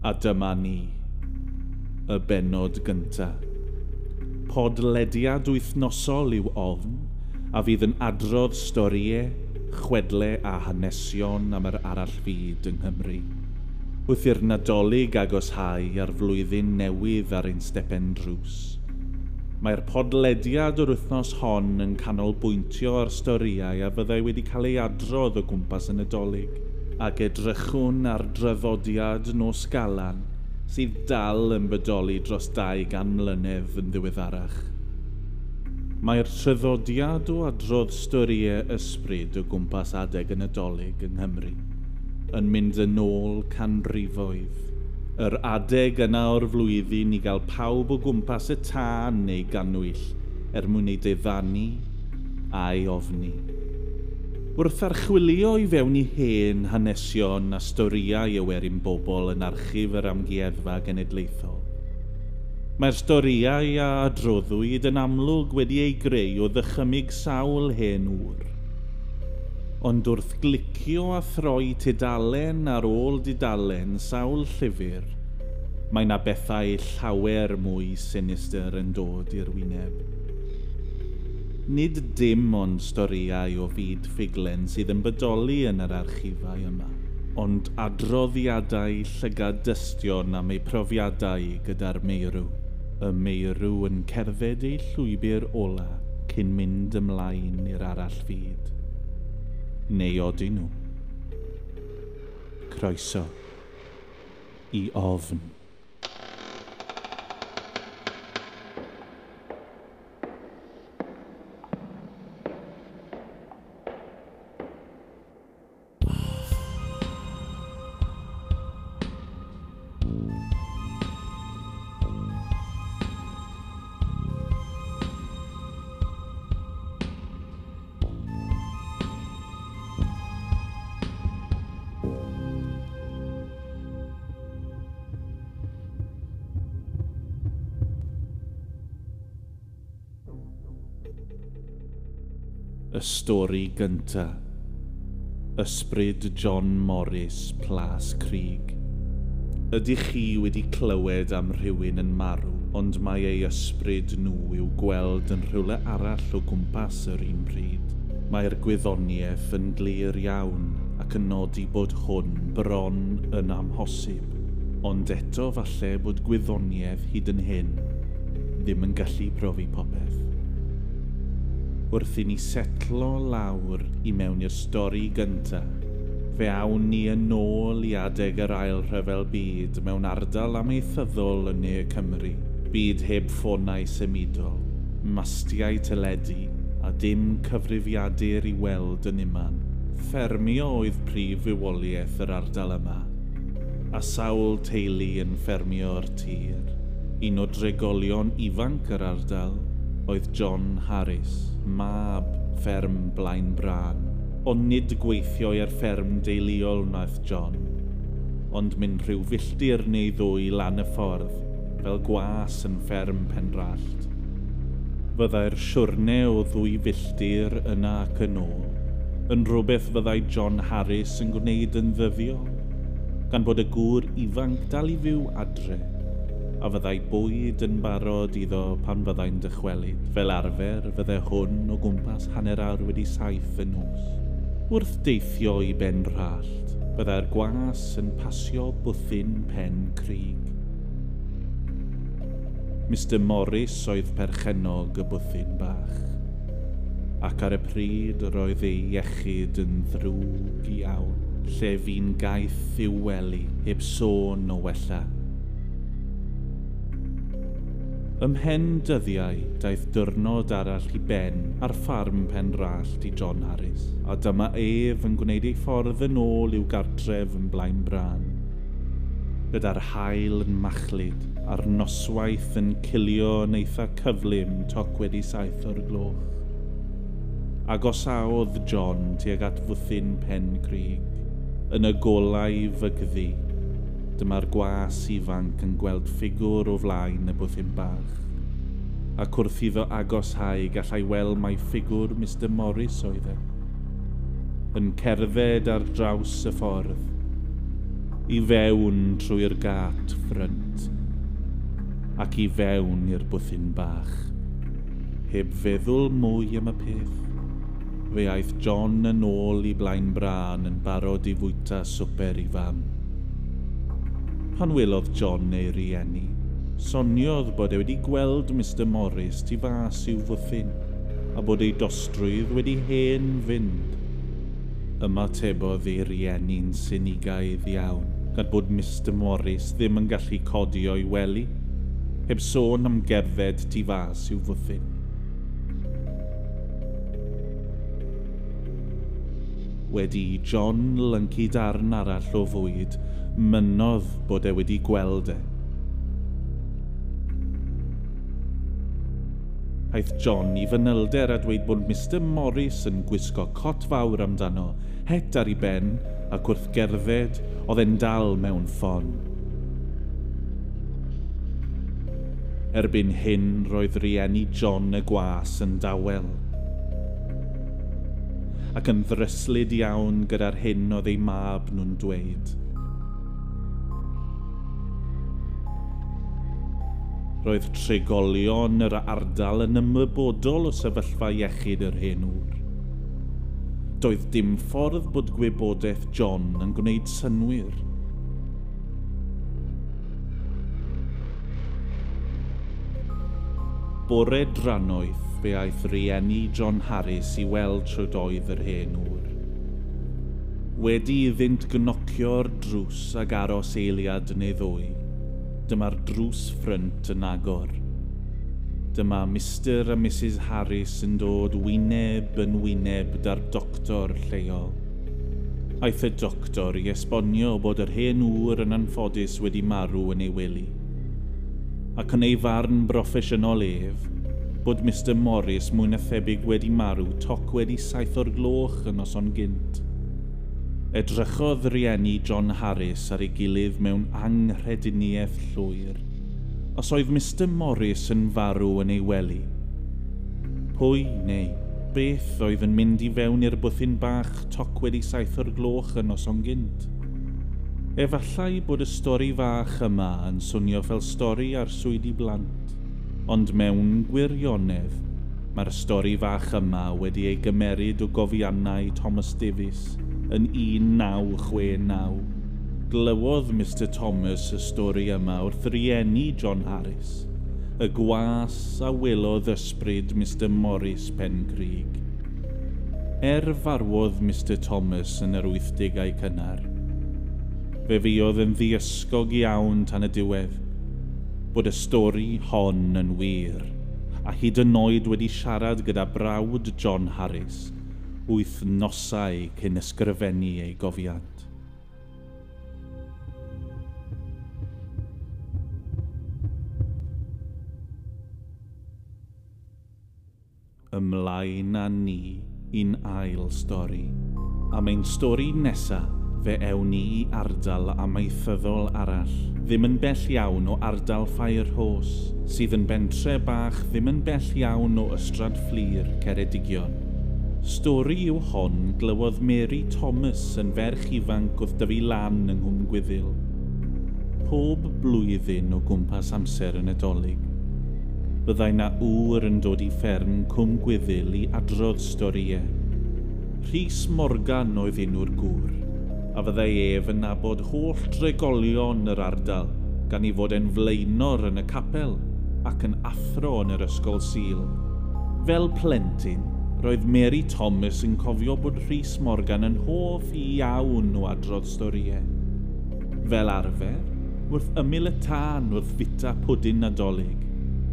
A dyma ni, y benod gyntaf. Podlediad wythnosol yw ofn, a fydd yn adrodd storiau, chwedle a hanesion am yr arall fyd yng Nghymru. Wrth i'r nadolig agos hau ar flwyddyn newydd ar ein stepen drws. Mae'r podlediad o'r wythnos hon yn canolbwyntio ar storiau a fyddai wedi cael ei adrodd o gwmpas y nadolig ac edrychwn ar drafodiad nos galan sydd dal yn bodoli dros 200 mlynedd yn ddiweddarach. Mae'r traddodiad o adrodd storiau ysbryd o gwmpas adeg yn nadolig yng Nghymru yn mynd yn ôl canrifoedd. Yr adeg yna o'r flwyddyn i gael pawb o gwmpas y tân neu ganwyll er mwyn ei difannu a'i ofni wrth archwilio i fewn i hen hanesion a storiau werin bobl yn archif yr amgueddfa genedlaethol. Mae'r storiau a adroddwyd yn amlwg wedi ei greu o ddychymyg sawl hen ŵr. Ond wrth glicio a throi tudalen ar ôl dudalen sawl llyfr, mae yna bethau llawer mwy sinister yn dod i'r wyneb nid dim ond storiau o fyd ffuglen sydd yn bodoli yn yr archifau yma, ond adroddiadau llygad dystion am eu profiadau gyda'r meirw. Y meirw yn cerdded ei llwybr ola cyn mynd ymlaen i'r arall fyd. Neu odyn nhw. Croeso i ofn. y stori gynta. Ysbryd John Morris, Plas Crig. Ydych chi wedi clywed am rhywun yn marw, ond mae ei ysbryd nhw i'w gweld yn rhywle arall o gwmpas yr un pryd. Mae'r gwyddoniaeth yn glir iawn ac yn nodi bod hwn bron yn amhosib, ond eto falle bod gwyddoniaeth hyd yn hyn ddim yn gallu profi popeth wrth i ni setlo lawr i mewn i'r stori gyntaf. Fe awn ni yn ôl i adeg yr ail rhyfel byd mewn ardal amaethyddol yn Ne Cymru. Byd heb ffonau symudol, mastiau teledu a dim cyfrifiadur i weld yn iman. Ffermio oedd prif fywoliaeth yr ardal yma, a sawl teulu yn ffermio'r tir. Un o dregolion ifanc yr ardal – oedd John Harris, mab fferm Blaen Bran, ond nid gweithio i'r fferm deuluol wnaeth John, ond mynd rhyw filltir neu ddwy lan y ffordd, fel gwas yn fferm penrallt. Fyddai'r siwrne o ddwy filltir yna ac yn ôl, yn rhywbeth fyddai John Harris yn gwneud yn ddyddio, gan bod y gŵr ifanc dal i fyw adre a fyddai bwyd yn barod iddo pan fyddai'n dychwelyd. Fel arfer, fyddai hwn o gwmpas hanner awr wedi saith y nos. Wrth deithio i ben rhallt, byddai'r gwas yn pasio bwthyn pen crig. Mr Morris oedd perchenog y bwthyn bach, ac ar y pryd roedd ei iechyd yn ddrwg iawn, lle fi'n gaeth i'w wely heb sôn o wella. Ymhen dyddiau, daeth dyrnod arall i ben ar ffarm pen rallt i John Harris, a dyma ef yn gwneud ei ffordd yn ôl i'w gartref yn blaen bran. Gyda'r hael yn machlid, a'r noswaith yn cilio yn eitha cyflym toc wedi saith o'r gloch. Agosaodd John tuag at fwthyn pen crig, yn y golau fygddi Dyma'r gwas ifanc yn gweld ffigwr o flaen y bwthyn bach. Ac wrth iddo agoshau, gallai weld mai ffigwr Mr Morris oedd e. Yn cerdded ar draws y ffordd, i fewn trwy'r gat ffrynt, ac i fewn i'r bwthyn bach. Heb feddwl mwy am y peth, fe aeth John yn ôl i blaen bran yn barod i fwyta swper i fam pan welodd John ei rieni. Soniodd bod e wedi gweld Mr Morris tu fas i'w fwthyn, a bod ei dostrwydd wedi hen fynd. Ymatebodd ei rieni'n synigaidd iawn, gan bod Mr Morris ddim yn gallu codi o'i weli, heb sôn am gerdded tu fas i'w fwthyn. Wedi John lyncu darn arall o fwyd, mynodd bod e wedi gweld e. Aeth John i fanylder a dweud bod Mr Morris yn gwisgo cot fawr amdano, het ar ei ben ac wrth gerdded oedd e'n dal mewn ffon. Erbyn hyn roedd rieni John y gwas yn dawel ac yn ddryslyd iawn gyda'r hyn oedd ei mab nhw'n dweud. Roedd tregolion yr ardal yn ymwybodol o sefyllfa iechyd yr hen ŵr. Doedd dim ffordd bod gwybodaeth John yn gwneud synwyr. Bore drannoeth fe aeth rieni John Harris i weld trwy doedd yr hen ŵr. Wedi iddynt gnocio'r drws ag aros eiliad neu ddwy, dyma'r drws ffrynt yn agor. Dyma Mr a Mrs Harris yn dod wyneb yn wyneb da'r doctor lleol. Aeth y doctor i esbonio bod yr hen ŵr yn anffodus wedi marw yn ei wely. Ac yn ei farn broffesiynol ef, bod Mr Morris mwy na thebyg wedi marw toc wedi saith o'r gloch yn oson gynt edrychodd rieni John Harris ar ei gilydd mewn anghrediniaeth llwyr. Os oedd Mr Morris yn farw yn ei wely, pwy neu beth oedd yn mynd i fewn i'r bwthyn bach toc wedi saith o'r gloch yn noson gynt? Efallai bod y stori fach yma yn swnio fel stori ar swyd i blant, ond mewn gwirionedd – Mae'r stori fach yma wedi ei gymeryd o gofiannau Thomas Davies yn 1969. Glywodd Mr Thomas y stori yma wrth rieni John Harris, y gwas a welodd ysbryd Mr Morris Pencrig. Er farwodd Mr Thomas yn yr 80au cynnar, fe fuodd yn ddiysgog iawn tan y diwedd bod y stori hon yn wir a hyd yn oed wedi siarad gyda brawd John Harris wyth nosau cyn ysgrifennu ei gofiant. Ymlaen â ni i'n ail stori. Am ein stori nesaf fe ewn ni i ardal amaethyddol arall, ddim yn bell iawn o ardal ffair hos, sydd yn bentre bach ddim yn bell iawn o ystrad fflir Ceredigion. Stori yw hon glywodd Mary Thomas yn ferch ifanc wrth dyfu lan yng Nghwm Gwyddil. Pob blwyddyn o gwmpas amser yn edolig, byddai na ŵr yn dod i fferm Cwm Gwyddil i adrodd storiau. Rhys Morgan oedd enw'r gŵr, a fyddai ef yn nabod holl dregolion yr ardal, gan ei fod e'n flaenor yn y capel ac yn athro yn yr ysgol sil. Fel plentyn, roedd Mary Thomas yn cofio bod Rhys Morgan yn hoff iawn o adrodd storiau. Fel arfer, wrth ymyl y tân wrth fita pwdyn nadolig.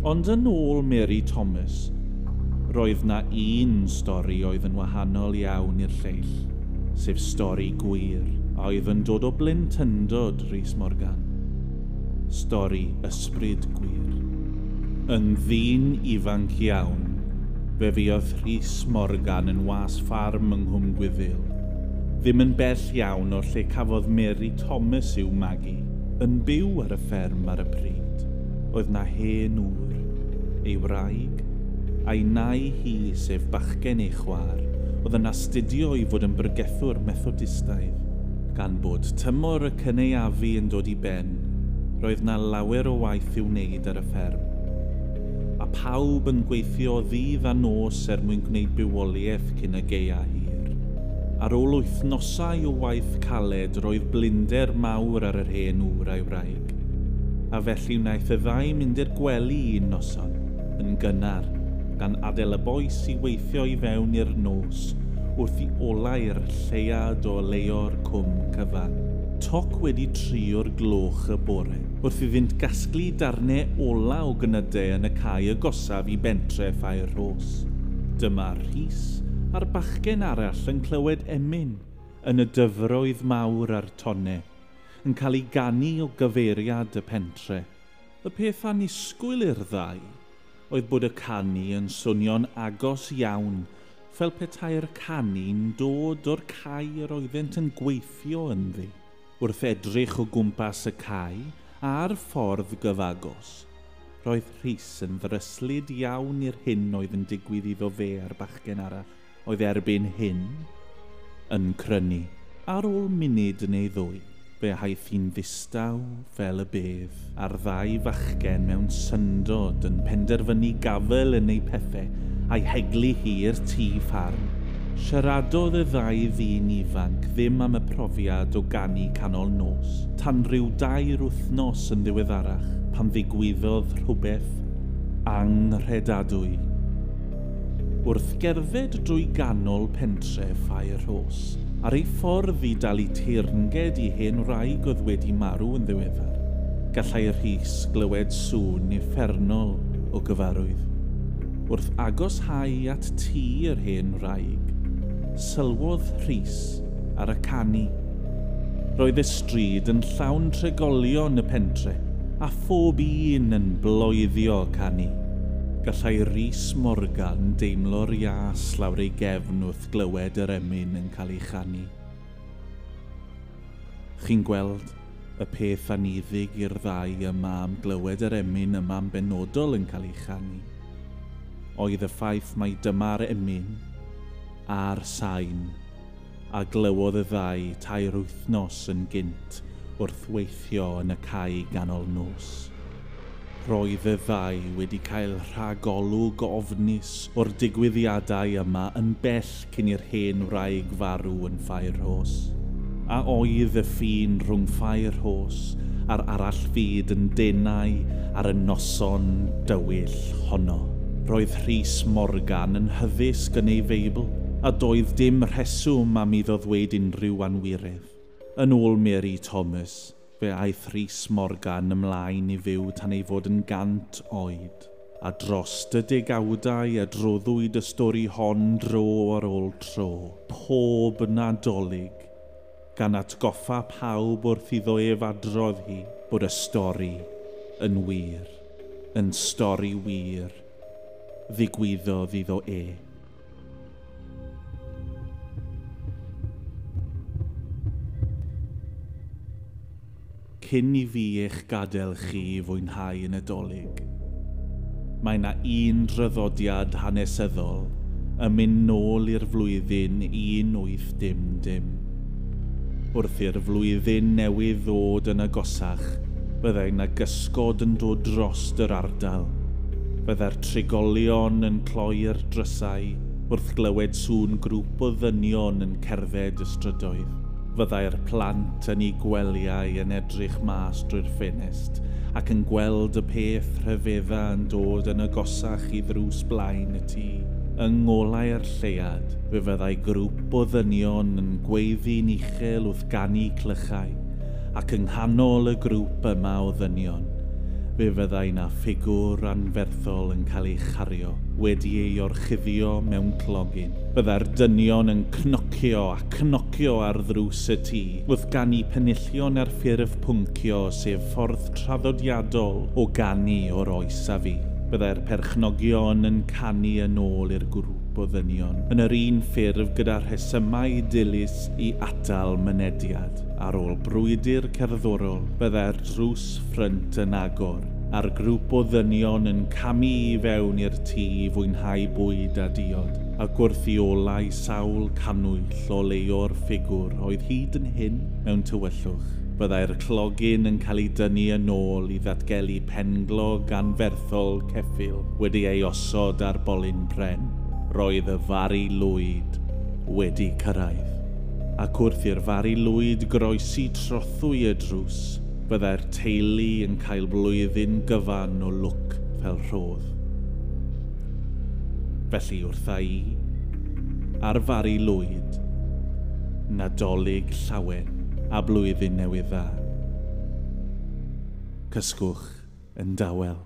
Ond yn ôl Mary Thomas, roedd na un stori oedd yn wahanol iawn i'r lleill sef stori gwir a oedd yn dod o blentyndod Rhys Morgan. Stori ysbryd gwir. Yn ddyn ifanc iawn, fe fuodd Rhys Morgan yn was ffarm yng Nghwm Gwyddil. Ddim yn bell iawn o lle cafodd Mary Thomas i'w magu, yn byw ar y fferm ar y pryd. Oedd na hen ŵr, ei wraig, a'i nai hi sef bachgen ei chwar, oedd yn astudio i fod yn bregethwr methodistaidd. Gan bod tymor y cyneuafu yn dod i ben, roedd na lawer o waith i'w wneud ar y fferm. A pawb yn gweithio ddydd a nos er mwyn gwneud bywoliaeth cyn y geia hir. Ar ôl wythnosau o waith caled, roedd blinder mawr ar yr hen wr a'i wraig. A felly wnaeth y ddau mynd i'r gwely un noson, yn gynnar gan adael y boes i weithio i fewn i'r nos wrth i olau'r lleiad o leo'r cwm cyfan. Toc wedi tri o'r gloch y bore, wrth i fynd gasglu darnau ola o gynydau yn y cae agosaf i bentre ffair rhos. Dyma rhys a'r bachgen arall yn clywed emyn yn y dyfroedd mawr ar tonne, yn cael ei ganu o gyfeiriad y pentre. Y peth anisgwyl i'r ddau oedd bod y canu yn swnio'n agos iawn, fel petai'r canu'n dod o'r cae yr oeddent yn gweithio ynddi. Wrth edrych o gwmpas y cae a'r ffordd gyfagos, roedd Rhys yn ddryslyd iawn i'r hyn oedd yn digwydd iddo fe a'r bachgen arall, oedd erbyn hyn yn crynu ar ôl munud neu ddwy. Fe haeth hi'n ddistaw fel y bedd, a'r ddau fachgen mewn syndod yn penderfynu gafel yn ei pethau a'i heglu hi i'r tŷ ffarm. Siaradodd y ddau ddyn ifanc ddim am y profiad o ganu canol nos, tan rhyw dair wythnos yn ddiweddarach pan ddigwyddodd rhywbeth angredadwy. Wrth gerdded drwy ganol pentre Ffair Rhos, ar ei ffordd i dalu teirnged i hen wraig oedd wedi marw yn ddiweddar, gallai rhys glywed sŵn effernol o gyfarwydd. Wrth agos hau at tŷ yr hen wraig, sylwodd rhys ar y canu. Roedd y stryd yn llawn tregolion y pentre, a phob un yn bloeddio canu gallai Rhys Morgan deimlo'r ias lawr ei gefn wrth glywed yr emyn yn cael ei chanu. Chi'n gweld y peth aniddig i'r ddau yma am glywed yr emyn yma'n benodol yn cael ei chanu. Oedd y ffaith mai dyma'r emyn a'r sain a glywodd y ddau tair wythnos yn gynt wrth weithio yn y cae ganol nos roedd y ddau wedi cael rhagolwg ofnus o'r digwyddiadau yma yn bell cyn i'r hen wraig farw yn Ffairhos. A oedd y ffin rhwng Ffairhos a'r arall fyd yn denau ar y noson dywyll honno. Roedd Rhys Morgan yn hyddysg yn ei feibl, a doedd dim rheswm am iddo ddweud unrhyw anwirydd. Yn ôl Mary Thomas, Fe aeth Rhys Morgan ymlaen i fyw tan ei fod yn gant oed. A dros y degawdau a droddwyd y stori hon dro ar ôl tro, pob nadolig, gan atgoffa pawb wrth iddo ef adrodd hi bod y stori yn wir, yn stori wir, ddigwyddodd iddo ef. cyn i fi eich gadael chi fwynhau yn nadolig. Mae yna un dryddodiad hanesyddol yn mynd nôl i'r flwyddyn 1870. Wrth i'r flwyddyn newydd ddod yn agosach, byddai yna gysgod yn dod dros yr ardal. Byddai'r trigolion yn cloi'r drysau wrth glywed sŵn grŵp o ddynion yn cerdded y strydoedd fyddai'r plant yn ei gweliau yn edrych mas drwy'r ffenest ac yn gweld y peth rhyfedda yn dod yn agosach i ddrws blaen y tŷ. Yng ngolau'r lleiad, fe fyddai grŵp o ddynion yn gweiddi'n uchel wrth ganu clychau, ac yng nghanol y grŵp yma o ddynion, fe fyddai na ffigwr anferthol yn cael ei chario, wedi ei orchuddio mewn clogin byddai'r dynion yn cnocio a cnocio ar ddrws y tŷ, wrth gannu penillion ar ffurf pwncio sef ffordd traddodiadol o ganu o'r oes a fi. Byddai'r perchnogion yn canu yn ôl i'r grŵp o ddynion, yn yr un ffurf gyda rhesymau dilys i atal mynediad. Ar ôl brwydr cerddorol, byddai'r drws ffrynt yn agor, a'r grŵp o ddynion yn camu i fewn i'r tŷ i fwynhau bwyd a diod a gwrthiolau sawl canwyll o leo'r ffigwr oedd hyd yn hyn mewn tywyllwch. Byddai'r clogin yn cael ei dynnu yn ôl i ddatgelu penglog anferthol ceffil wedi ei osod ar bolyn pren. Roedd y fari lwyd wedi cyrraedd. Ac wrth i'r fari lwyd groesi trothwy y drws, byddai'r teulu yn cael blwyddyn gyfan o lwc fel rhodd. Felly wrtha i, arfaru lwyd, nadolig llawen a blwyddyn newydd dda. Cysgwch yn dawel.